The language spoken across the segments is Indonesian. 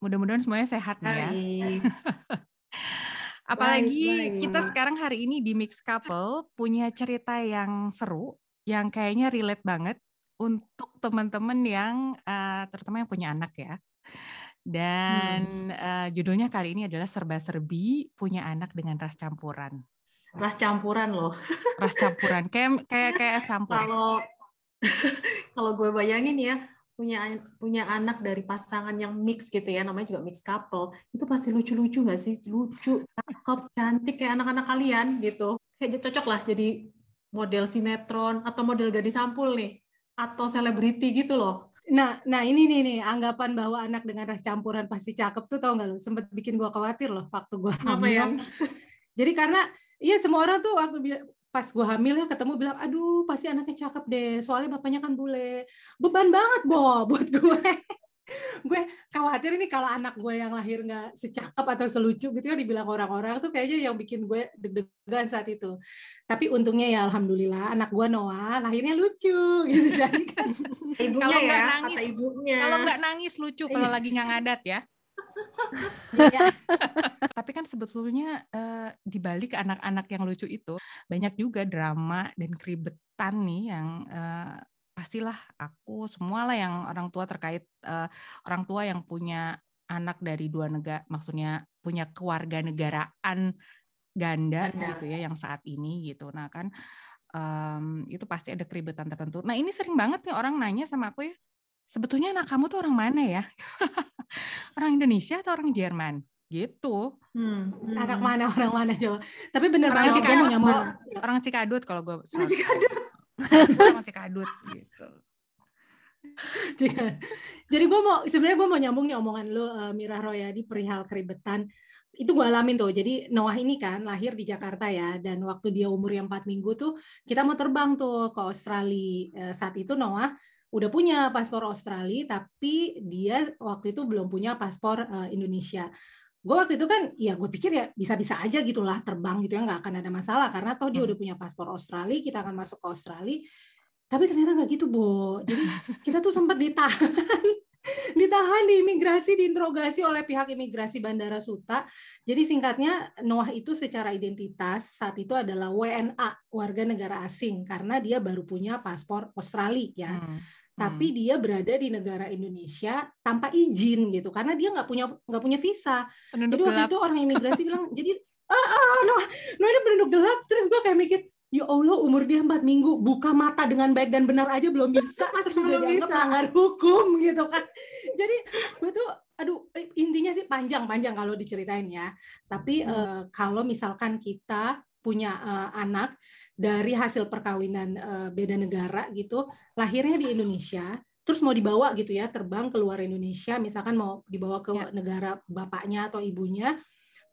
Mudah-mudahan semuanya sehat ya. Apalagi baik, baik. kita sekarang hari ini di Mix Couple punya cerita yang seru, yang kayaknya relate banget untuk teman-teman yang uh, terutama yang punya anak ya. Dan hmm. uh, judulnya kali ini adalah serba-serbi punya anak dengan ras campuran. Ras campuran loh. Ras campuran, kayak kayak kayak campur. Kalau kalau gue bayangin ya, punya punya anak dari pasangan yang mix gitu ya namanya juga mix couple itu pasti lucu-lucu nggak sih? Lucu cakep cantik kayak anak-anak kalian gitu. Kayak cocok lah jadi model sinetron atau model gadis sampul nih atau selebriti gitu loh. Nah nah ini nih nih anggapan bahwa anak dengan ras campuran pasti cakep tuh tau nggak lo sempet bikin gua khawatir loh waktu gua hamil ya? jadi karena Iya semua orang tuh waktu pas gue hamil ya ketemu bilang aduh pasti anaknya cakep deh soalnya bapaknya kan bule. Beban banget boh buat gue. Gue khawatir ini kalau anak gue yang lahir nggak secakep atau selucu gitu ya dibilang orang-orang tuh kayaknya yang bikin gue deg-degan saat itu. Tapi untungnya ya alhamdulillah anak gue Noah lahirnya lucu gitu. Jadi kan kalau nggak ya, nangis kalau nggak nangis lucu kalau lagi nggak ngadat ya Iya. Tapi kan sebetulnya uh, di balik anak-anak yang lucu itu banyak juga drama dan keribetan nih yang uh, pastilah aku semualah yang orang tua terkait uh, orang tua yang punya anak dari dua negara maksudnya punya keluarga negaraan ganda Ganda. gitu ya yang saat ini gitu. Nah kan um, itu pasti ada keribetan tertentu. Nah ini sering banget nih orang nanya sama aku ya, sebetulnya anak kamu tuh orang mana ya? orang Indonesia atau orang Jerman? Gitu. Hmm. hmm. Anak mana orang mana coba. Tapi bener orang banget gue mau nyambung. Orang Cikadut kalau gue. Orang Cikadut. orang Cikadut gitu. Jadi gue mau sebenarnya gue mau nyambung nih omongan lo uh, Mirah Royadi perihal keribetan itu gue alamin tuh. Jadi Noah ini kan lahir di Jakarta ya, dan waktu dia umur yang 4 minggu tuh kita mau terbang tuh ke Australia. Eh, saat itu Noah udah punya paspor Australia tapi dia waktu itu belum punya paspor uh, Indonesia. Gue waktu itu kan ya gue pikir ya bisa-bisa aja gitulah terbang gitu ya nggak akan ada masalah karena toh dia hmm. udah punya paspor Australia kita akan masuk ke Australia. Tapi ternyata nggak gitu, Bo. Jadi kita tuh sempat ditahan ditahan di imigrasi, diinterogasi oleh pihak imigrasi Bandara Suta. Jadi singkatnya Noah itu secara identitas saat itu adalah WNA, warga negara asing karena dia baru punya paspor Australia ya. Hmm. Tapi hmm. dia berada di negara Indonesia tanpa izin gitu karena dia nggak punya nggak punya visa. Penduduk jadi waktu itu orang imigrasi bilang jadi ah, ah Noah, Noah ini penduduk gelap. Terus gue kayak mikir ya Allah umur dia empat minggu. Buka mata dengan baik dan benar aja belum bisa. Masih belum bisa. melanggar hukum gitu kan. Jadi gue tuh aduh eh, intinya sih panjang-panjang kalau diceritain ya. Tapi hmm. uh, kalau misalkan kita punya uh, anak dari hasil perkawinan uh, beda negara gitu lahirnya di Indonesia terus mau dibawa gitu ya terbang ke luar Indonesia misalkan mau dibawa ke ya. negara bapaknya atau ibunya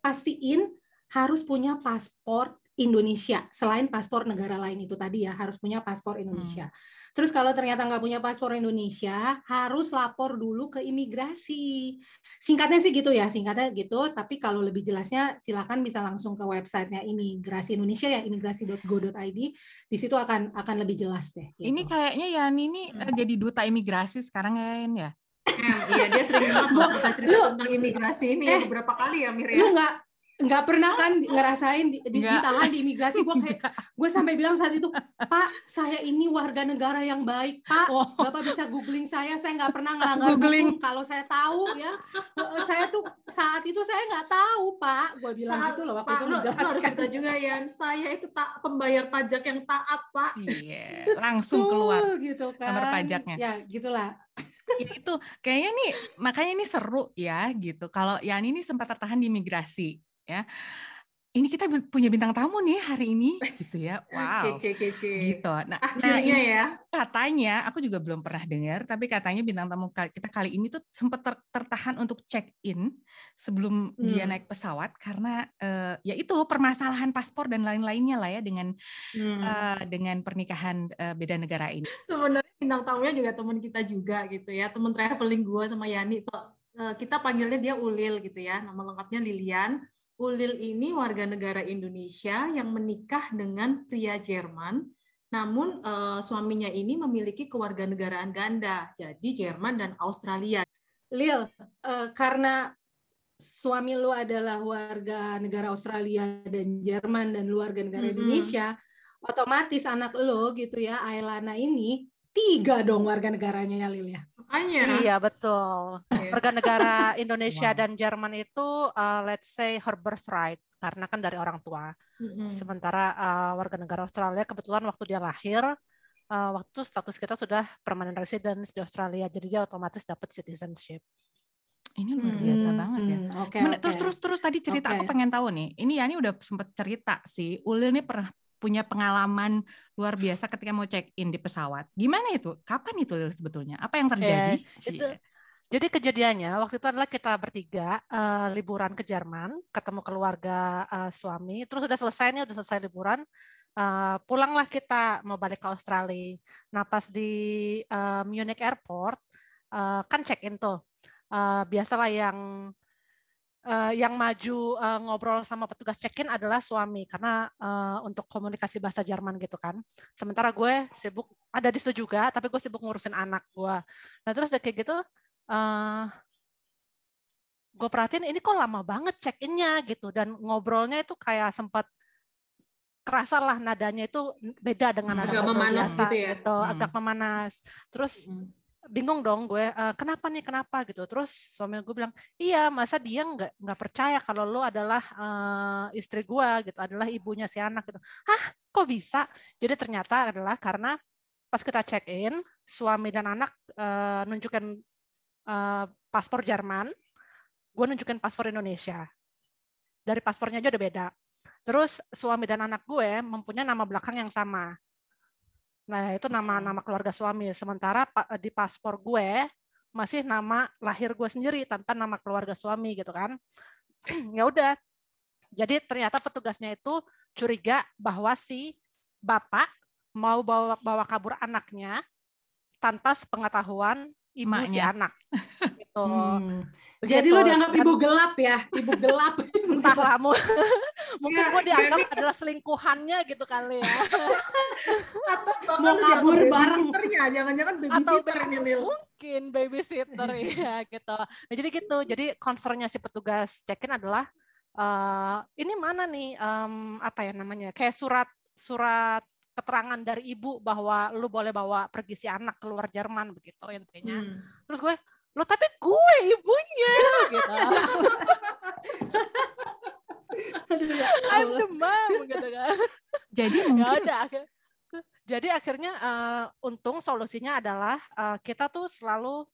pastiin harus punya paspor Indonesia selain paspor negara lain itu tadi ya harus punya paspor Indonesia. Hmm. Terus kalau ternyata nggak punya paspor Indonesia harus lapor dulu ke imigrasi. Singkatnya sih gitu ya, singkatnya gitu. Tapi kalau lebih jelasnya silakan bisa langsung ke websitenya imigrasi Indonesia ya imigrasi.go.id. Di situ akan akan lebih jelas deh. Gitu. Ini kayaknya ya ini hmm. jadi duta imigrasi sekarang ya. iya dia sering banget cerita-cerita tentang imigrasi ini eh, ya beberapa kali ya Miriam. Lu nggak nggak pernah kan ngerasain di, di, ditahan di imigrasi. Gue kayak gue sampai bilang saat itu pak saya ini warga negara yang baik pak. Oh. bapak bisa googling saya. Saya nggak pernah ngelanggar hukum. Kalau saya tahu ya saya tuh saat itu saya nggak tahu pak. Gue bilang saat, gitu loh waktu pak, itu menjelaskan. harus kita juga ya saya itu tak pembayar pajak yang taat pak. Iya langsung keluar gitu kan. nomor pajaknya. Ya gitulah. Ya itu kayaknya nih makanya ini seru ya gitu. Kalau Yani ini sempat tertahan di imigrasi ya. Ini kita punya bintang tamu nih hari ini gitu ya. wow. kece kece gitu. Nah, nah ini ya. katanya aku juga belum pernah dengar tapi katanya bintang tamu kita kali ini tuh sempat ter, tertahan untuk check in sebelum hmm. dia naik pesawat karena uh, ya itu permasalahan paspor dan lain-lainnya lah ya dengan hmm. uh, dengan pernikahan uh, beda negara ini. Sebenarnya bintang tamunya juga teman kita juga gitu ya. Teman traveling gua sama Yani tuh kita panggilnya dia Ulil gitu ya nama lengkapnya Lilian Ulil ini warga negara Indonesia yang menikah dengan pria Jerman, namun uh, suaminya ini memiliki kewarganegaraan ganda, jadi Jerman dan Australia. Lil, uh, karena suami lu adalah warga negara Australia dan Jerman dan warga negara mm -hmm. Indonesia, otomatis anak lo gitu ya, Ailana ini tiga dong warga negaranya ya Lil ya. Makanya. Iya betul. Warga negara Indonesia wow. dan Jerman itu uh, let's say her birthright karena kan dari orang tua. Mm-hmm. Sementara uh, warga negara Australia kebetulan waktu dia lahir uh, waktu status kita sudah permanent residence di Australia jadi dia otomatis dapat citizenship. Ini luar biasa hmm, banget ya. Okay, okay. Terus terus terus tadi cerita okay. aku pengen tahu nih. Ini Yani udah sempet cerita sih. Ulil ini pernah punya pengalaman luar biasa ketika mau check in di pesawat. Gimana itu? Kapan itu sebetulnya? Apa yang terjadi? Itu, jadi kejadiannya waktu itu adalah kita bertiga uh, liburan ke Jerman, ketemu keluarga uh, suami, terus udah selesai nih, udah selesai liburan, uh, pulanglah kita mau balik ke Australia. Nah pas di uh, Munich Airport uh, kan check in tuh, uh, biasalah yang uh, yang maju uh, ngobrol sama petugas check-in adalah suami karena uh, untuk komunikasi bahasa Jerman gitu kan. Sementara gue sibuk ada di situ juga, tapi gue sibuk ngurusin anak gue. Nah terus udah kayak gitu, uh, gue perhatiin ini kok lama banget check-innya gitu dan ngobrolnya itu kayak sempat kerasa lah nadanya itu beda dengan hmm, nada agak memanas biasa, gitu ya gitu, hmm. agak memanas terus hmm bingung dong gue uh, kenapa nih kenapa? Gitu. Terus suami gue bilang iya masa dia nggak nggak percaya kalau lo adalah uh, istri gue gitu adalah ibunya si anak gitu. Hah? Kok bisa? Jadi ternyata adalah karena pas kita check in suami dan anak uh, nunjukin uh, paspor Jerman gue nunjukin paspor Indonesia. Dari paspornya aja udah beda. Terus suami dan anak gue mempunyai nama belakang yang sama Nah, itu nama-nama keluarga suami. Sementara di paspor gue masih nama lahir gue sendiri tanpa nama keluarga suami gitu kan. ya udah. Jadi ternyata petugasnya itu curiga bahwa si bapak mau bawa bawa kabur anaknya tanpa sepengetahuan ibu Maknya. si anak. Gitu. Hmm. Jadi lo dianggap ibu gelap ya, ibu gelap. Entah lah, mungkin gue dianggap adalah selingkuhannya gitu kali ya. Atau mau kabur bareng. Jangan-jangan babysitter ini Lil. Mungkin babysitter ya gitu. Nah, jadi gitu. Jadi concernnya si petugas check-in adalah uh, ini mana nih um, apa ya namanya? Kayak surat surat keterangan dari ibu bahwa lu boleh bawa pergi si anak keluar Jerman begitu intinya. Hmm. Terus gue, lo tapi gue ibunya gitu. I'm the mom gitu kan. Jadi ya mungkin ada jadi akhirnya uh, untung solusinya adalah uh, kita tuh selalu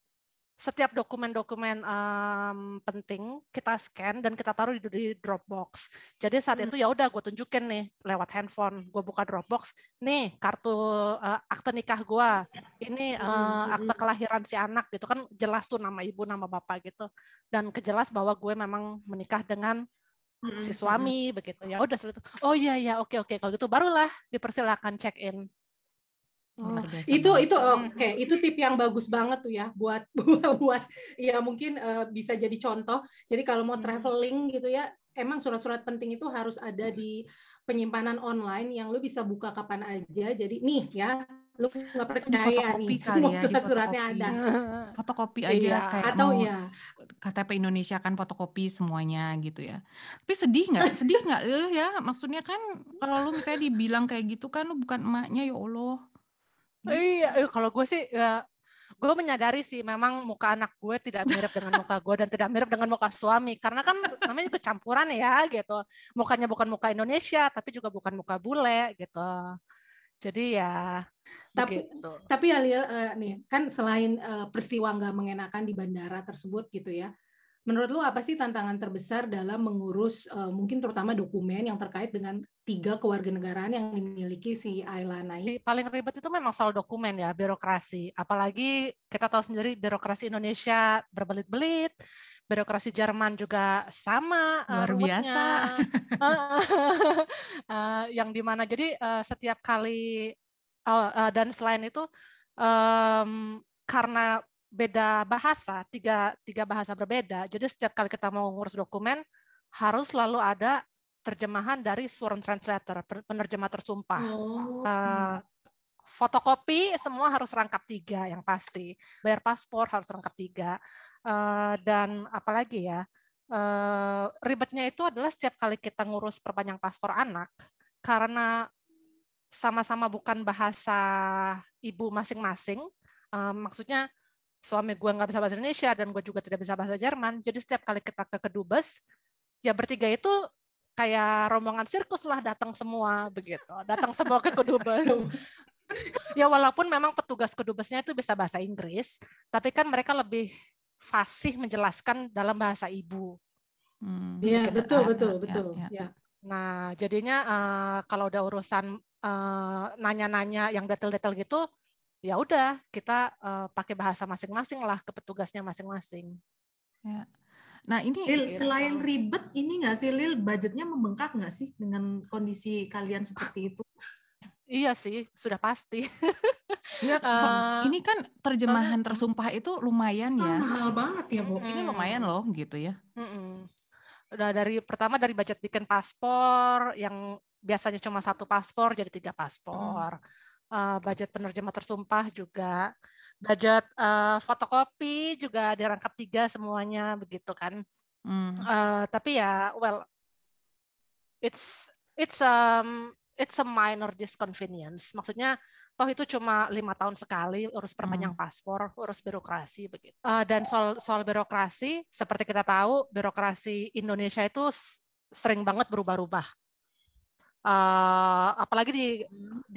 setiap dokumen-dokumen um, penting kita scan dan kita taruh di, di Dropbox. Jadi saat hmm. itu ya udah gue tunjukin nih lewat handphone, gue buka Dropbox, nih kartu uh, akte nikah gue, ini uh, akte kelahiran si anak gitu kan jelas tuh nama ibu, nama bapak gitu, dan kejelas bahwa gue memang menikah dengan si suami begitu. Ya udah itu oh iya ya oke oke kalau gitu barulah dipersilakan check in Oh, itu itu oke okay. itu tip yang bagus banget tuh ya buat buat, buat ya mungkin uh, bisa jadi contoh. Jadi kalau mau traveling gitu ya, emang surat-surat penting itu harus ada di penyimpanan online yang lu bisa buka kapan aja. Jadi nih ya, lu nggak percaya nih semua ya, surat-suratnya ada. Fotokopi aja iya, kayak atau mau ya KTP Indonesia kan fotokopi semuanya gitu ya. Tapi sedih nggak? Sedih nggak ya? Maksudnya kan kalau lu misalnya dibilang kayak gitu kan lu bukan emaknya ya Allah Iya, eh, kalau gue sih ya gue menyadari sih memang muka anak gue tidak mirip dengan muka gue dan tidak mirip dengan muka suami. Karena kan namanya juga campuran ya gitu. Mukanya bukan muka Indonesia tapi juga bukan muka bule gitu. Jadi ya tapi begitu. tapi ya uh, nih kan selain uh, peristiwa nggak mengenakan di bandara tersebut gitu ya Menurut lu apa sih tantangan terbesar dalam mengurus uh, mungkin terutama dokumen yang terkait dengan tiga kewarganegaraan yang dimiliki si Ailana ini? Paling ribet itu memang soal dokumen ya, birokrasi. Apalagi kita tahu sendiri birokrasi Indonesia berbelit-belit, birokrasi Jerman juga sama eh, luar biasa uh, yang di mana jadi uh, setiap kali uh, uh, dan selain itu um, karena beda bahasa, tiga, tiga bahasa berbeda. Jadi setiap kali kita mau ngurus dokumen, harus selalu ada terjemahan dari sworn translator, penerjemah tersumpah. Oh. Uh, fotokopi semua harus rangkap tiga yang pasti. Bayar paspor harus rangkap tiga. Uh, dan apalagi ya, uh, ribetnya itu adalah setiap kali kita ngurus perpanjang paspor anak, karena sama-sama bukan bahasa ibu masing-masing, uh, maksudnya suami gue nggak bisa bahasa Indonesia dan gue juga tidak bisa bahasa Jerman, jadi setiap kali kita ke kedubes, ya bertiga itu kayak rombongan sirkus lah datang semua begitu, datang semua ke kedubes. ya walaupun memang petugas kedubesnya itu bisa bahasa Inggris, tapi kan mereka lebih fasih menjelaskan dalam bahasa ibu. Hmm, iya hmm, betul betul ya, betul. Ya, ya. Nah jadinya uh, kalau udah urusan uh, nanya-nanya yang detail-detail gitu, ya udah kita uh, pakai bahasa masing-masing lah ke petugasnya masing-masing. Ya. Nah ini Lil, selain ribet ini nggak sih Lil budgetnya membengkak nggak sih dengan kondisi kalian seperti itu? Iya sih, sudah pasti. Ya, uh, ini kan terjemahan tersumpah itu lumayan ya. Oh, mahal banget ya, Bu. Ini lumayan loh gitu ya. Udah dari pertama dari budget bikin paspor yang biasanya cuma satu paspor jadi tiga paspor. Hmm. Uh, budget penerjemah tersumpah juga. Budget uh, fotokopi juga dirangkap tiga semuanya begitu kan. Hmm. Uh, tapi ya, well, it's it's um it's a minor disconvenience. Maksudnya toh itu cuma lima tahun sekali urus perpanjang hmm. paspor, urus birokrasi begitu. Uh, dan soal soal birokrasi, seperti kita tahu, birokrasi Indonesia itu sering banget berubah-ubah. Uh, apalagi di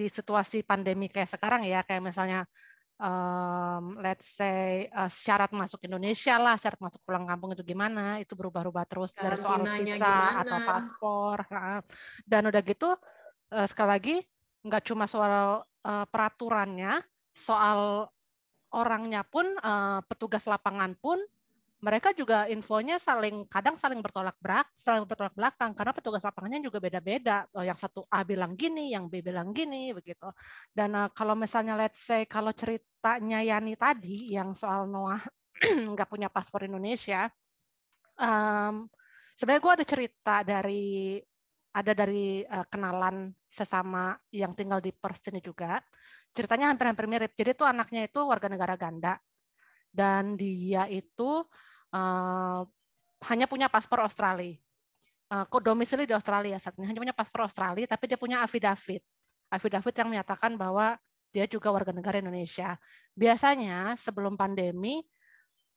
di situasi pandemi kayak sekarang ya, kayak misalnya um, let's say uh, syarat masuk Indonesia lah, syarat masuk pulang kampung itu gimana, itu berubah-ubah terus dari soal visa gimana? atau paspor. Dan udah gitu uh, sekali lagi nggak cuma soal uh, peraturannya, soal orangnya pun uh, petugas lapangan pun mereka juga infonya saling kadang saling bertolak belakang, saling bertolak belakang karena petugas lapangannya juga beda-beda. Yang satu A bilang gini, yang B bilang gini begitu. Dan uh, kalau misalnya let's say kalau ceritanya Yani tadi yang soal Noah nggak punya paspor Indonesia, um, sebenarnya gue ada cerita dari ada dari uh, kenalan sesama yang tinggal di Perth ini juga. Ceritanya hampir-hampir mirip. Jadi itu anaknya itu warga negara ganda dan dia itu uh, hanya punya paspor Australia. Uh, domisili di Australia saat ini hanya punya paspor Australia, tapi dia punya afidavit. Afidavit yang menyatakan bahwa dia juga warga negara Indonesia. Biasanya sebelum pandemi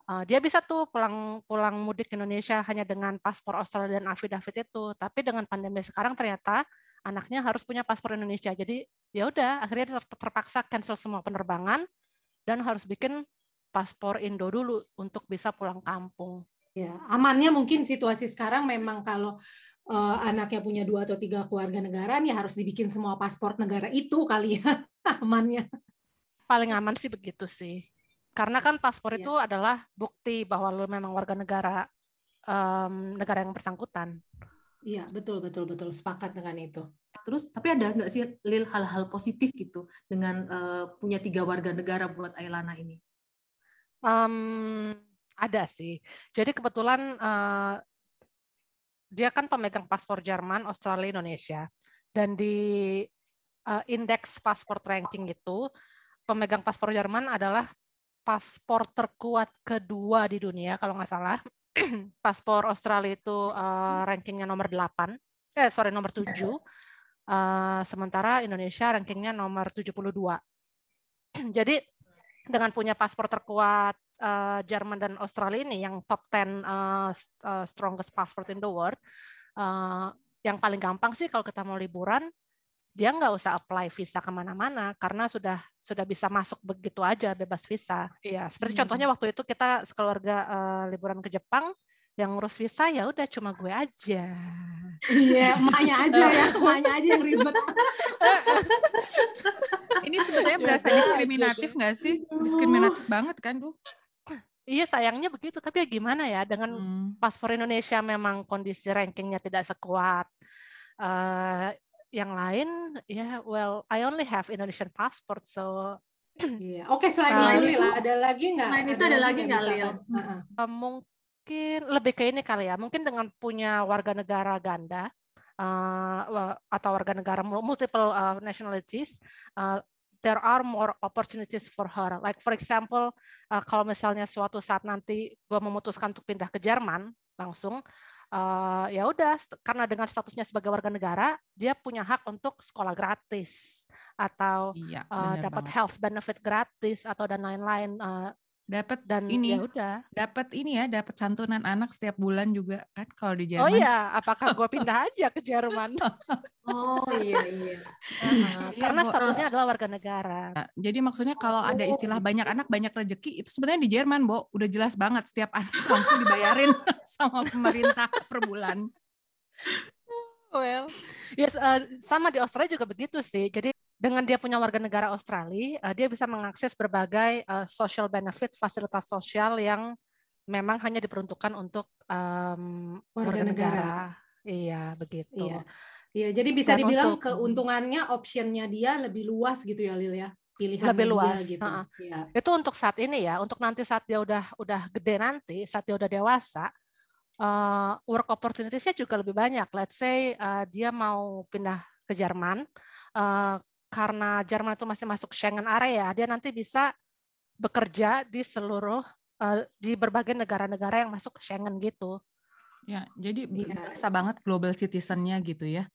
Uh, dia bisa tuh pulang pulang mudik ke Indonesia hanya dengan paspor Australia dan afidavit itu. Tapi dengan pandemi sekarang ternyata anaknya harus punya paspor Indonesia. Jadi ya udah akhirnya terpaksa cancel semua penerbangan dan harus bikin paspor Indo dulu untuk bisa pulang kampung. Ya, amannya mungkin situasi sekarang memang kalau uh, anaknya punya dua atau tiga keluarga negara nih harus dibikin semua paspor negara itu kali ya amannya. Paling aman sih begitu sih. Karena kan paspor ya. itu adalah bukti bahwa lo memang warga negara um, negara yang bersangkutan. Iya, betul betul betul sepakat dengan itu. Terus tapi ada nggak sih Lil hal-hal positif gitu dengan uh, punya tiga warga negara buat Ailana ini? Um, ada sih. Jadi kebetulan uh, dia kan pemegang paspor Jerman, Australia, Indonesia. Dan di uh, indeks paspor ranking itu pemegang paspor Jerman adalah paspor terkuat kedua di dunia kalau nggak salah. paspor Australia itu uh, rankingnya nomor 8. Eh sorry nomor 7. Uh, sementara Indonesia rankingnya nomor 72. Jadi dengan punya paspor terkuat uh, Jerman dan Australia ini yang top 10 uh, strongest passport in the world, uh, yang paling gampang sih kalau kita mau liburan dia nggak usah apply visa ke mana-mana karena sudah sudah bisa masuk begitu aja bebas visa. Iya, seperti hmm. contohnya waktu itu kita sekeluarga uh, liburan ke Jepang yang ngurus visa ya udah cuma gue aja. Iya, emaknya aja ya, emaknya aja yang ribet. Ini sebenarnya berasa diskriminatif nggak sih? Diskriminatif banget kan, Bu? Iya sayangnya begitu, tapi ya gimana ya dengan hmm. paspor Indonesia memang kondisi rankingnya tidak sekuat uh, yang lain ya well I only have Indonesian passport so Iya. Oke, selain uh, itu ada lagi nggak? Selain itu ada lagi nggak Lil? Uh, mungkin lebih ke ini kali ya. Mungkin dengan punya warga negara ganda uh, atau warga negara multiple uh, nationalities, uh, there are more opportunities for her. Like for example, uh, kalau misalnya suatu saat nanti gue memutuskan untuk pindah ke Jerman langsung, uh, ya udah karena dengan statusnya sebagai warga negara, dia punya hak untuk sekolah gratis atau Iya, uh, dapat banget. health benefit gratis atau dan lain-lain. Uh, Dapat dan ini, ya udah. dapat ini ya, dapat santunan anak setiap bulan juga kan kalau di Oh Jerman. iya, apakah gue pindah aja ke Jerman? Oh iya iya. Uh, Iya, karena Bu. statusnya adalah warga negara. Jadi maksudnya kalau ada Oh, istilah gitu. banyak anak banyak rezeki itu sebenarnya di Jerman, Bo. Udah jelas banget setiap anak langsung dibayarin sama pemerintah per bulan. Well, yes, uh, sama di Australia juga begitu sih. Jadi dengan dia punya warga negara Australia, uh, dia bisa mengakses berbagai uh, social benefit, fasilitas sosial yang memang hanya diperuntukkan untuk um, Warga warga, negara. negara. Iya, begitu. Iya. Iya, jadi bisa Dan dibilang untuk- keuntungannya, optionnya dia lebih luas gitu ya Lil ya. Pilihannya Lebih dia luas, gitu. ha-ha. Iya. Itu untuk saat ini ya, untuk nanti saat dia udah udah gede nanti, saat dia udah dewasa, uh, work opportunities-nya juga lebih banyak. Let's say uh, dia mau pindah ke Jerman, uh, karena Jerman itu masih masuk Schengen area, dia nanti bisa bekerja di seluruh uh, di berbagai negara-negara yang masuk Schengen gitu. Ya, jadi Iya. berasa banget global citizen-nya gitu ya.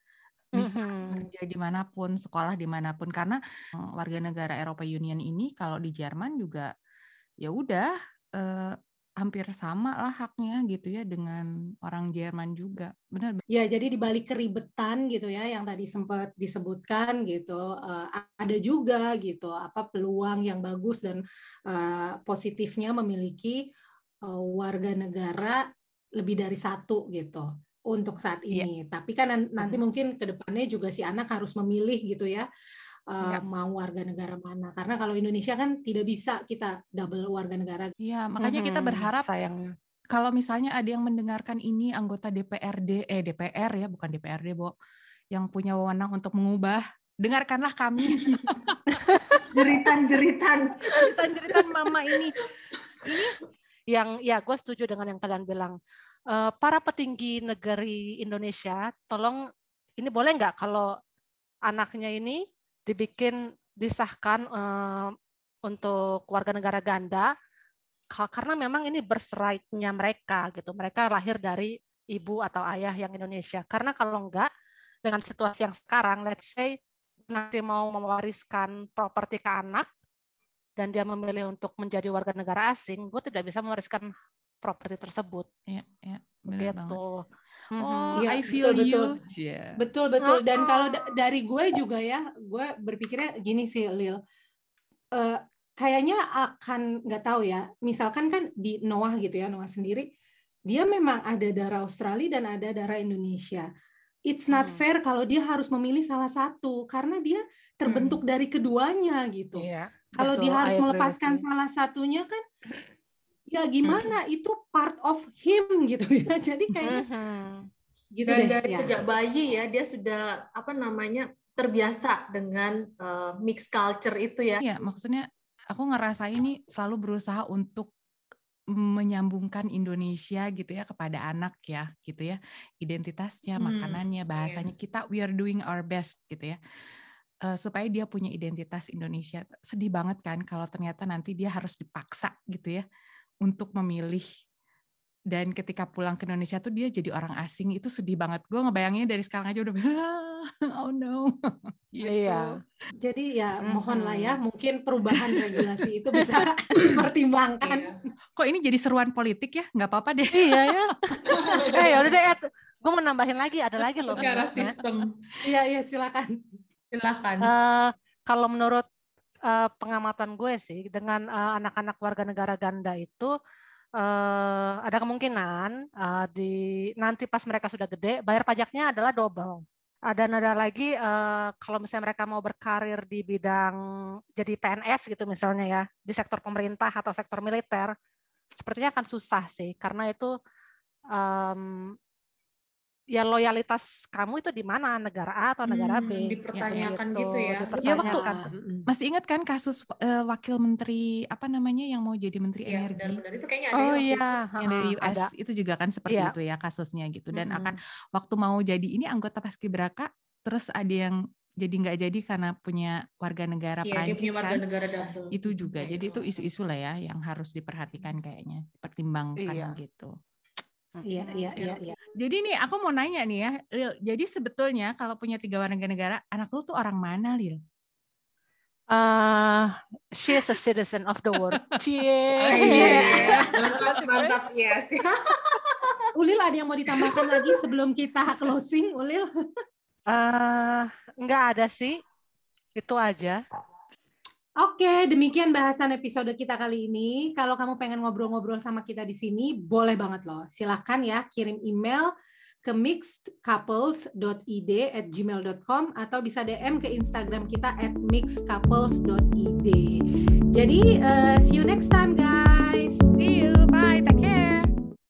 Bisa Mhm. kerja di mana pun, sekolah di mana pun. Karena eh, warga negara Eropa Union ini kalau di Jerman juga ya udah eh, hampir sama lah haknya gitu ya dengan orang Jerman juga. Benar. Ya, jadi di balik keribetan gitu ya yang tadi sempat disebutkan gitu, eh, ada juga gitu apa peluang yang bagus dan eh, positifnya memiliki eh, warga negara lebih dari satu gitu untuk saat Iya. ini. Tapi kan nan- nanti mungkin ke depannya juga si anak harus memilih gitu ya eh, Iya. mau warga negara mana. Karena kalau Indonesia kan tidak bisa kita double warga negara. Iya, makanya kita Mhm, berharap sayangnya. kalau misalnya ada yang mendengarkan ini anggota DPRD, eh DPR ya, bukan DPRD, Bo, yang punya wewenang untuk mengubah, dengarkanlah kami. Jeritan-jeritan. Jeritan-jeritan mama ini. yang ya gue setuju dengan yang kalian bilang Eh, para petinggi negeri Indonesia tolong ini boleh nggak kalau anaknya ini dibikin disahkan eh, untuk warga negara ganda ka- karena memang ini birthright-nya mereka gitu mereka lahir dari ibu atau ayah yang Indonesia karena kalau enggak dengan situasi yang sekarang let's say nanti mau mewariskan properti ke anak dan dia memilih untuk menjadi warga negara asing, gue tidak bisa mewariskan properti tersebut. Iya, iya, benar banget. Oh, Iya, I feel betul, you. betul. Betul betul. Dan kalau da- dari gue juga ya, gue berpikirnya gini sih, Lil. Eh, kayaknya akan nggak tahu ya. Misalkan kan di Noah gitu ya, Noah sendiri, dia memang ada darah Australia dan ada darah Indonesia. It's not Hmm. fair kalau dia harus memilih salah satu karena dia terbentuk dari keduanya gitu. Iya. Kalau betul. dia harus melepaskan salah satunya kan, ya gimana? Itu part of him gitu ya. Jadi kayaknya Mhm. gitu Dan deh. dari ya. sejak bayi ya dia sudah apa namanya terbiasa dengan eh, mixed culture itu ya. Iya, maksudnya aku ngerasa ini selalu berusaha untuk menyambungkan Indonesia gitu ya kepada anak ya, gitu ya. Identitasnya, Hmm, makanannya, bahasanya kita we are doing our best gitu ya. Eh, supaya dia punya identitas Indonesia. Sedih banget kan kalau ternyata nanti dia harus dipaksa gitu ya untuk memilih dan ketika pulang ke Indonesia tuh dia jadi orang asing itu sedih banget. Gue ngebayanginnya dari sekarang aja udah oh no. gitu. Iya. Jadi ya mohonlah ya, mungkin perubahan regulasi itu bisa dipertimbangkan. Iya. Kok ini jadi seruan politik ya? Nggak apa-apa deh. Iya ya. eh ya udah deh, gue mau nambahin lagi, ada lagi loh. Secara sistem Iya iya silakan. silakan. Eh, kalau menurut eh, pengamatan gue sih, dengan eh, anak-anak warga negara ganda itu eh, ada kemungkinan eh, di nanti pas mereka sudah gede, bayar pajaknya adalah double. Ada ada lagi eh, kalau misalnya mereka mau berkarir di bidang jadi PNS gitu misalnya ya di sektor pemerintah atau sektor militer, sepertinya akan susah sih karena itu em, ya loyalitas kamu itu di mana negara A atau negara Hmm, B dipertanyakan gitu ya. Ya, waktu- dipertanyakan. Masih ingat kan kasus eh, wakil menteri apa namanya yang mau jadi menteri Iya, energi benar-benar itu kayaknya ada oh ya waktu iya yang dari US ada itu juga kan seperti Iya. itu ya kasusnya gitu dan Mm-mm. akan waktu mau jadi ini anggota paskibraka terus ada yang jadi nggak jadi karena punya warga negara Iya, dia Prancis punya warga kan. negara double. Itu juga. Jadi itu isu-isu lah ya yang harus diperhatikan kayaknya, pertimbangkan Iya. gitu. Iya, iya, iya, iya. Jadi nih aku mau nanya nih ya, Lil. Jadi sebetulnya kalau punya tiga warga negara, anak lu tuh orang mana, Lil? Uh, she is a citizen of the world. Iya. Cie. Mantap, mantap, yes. Ulil ada yang mau ditambahkan lagi sebelum kita closing, Ulil? Eh, nggak ada sih. Itu aja. Oke, demikian bahasan episode kita kali ini. Kalau kamu pengen ngobrol-ngobrol sama kita di sini, boleh banget loh. Silakan ya kirim email ke mixedcouples.id at gmail.com atau bisa DM ke Instagram kita at mixedcouples.id. Jadi, eh, see you next time guys. See you, bye, take care.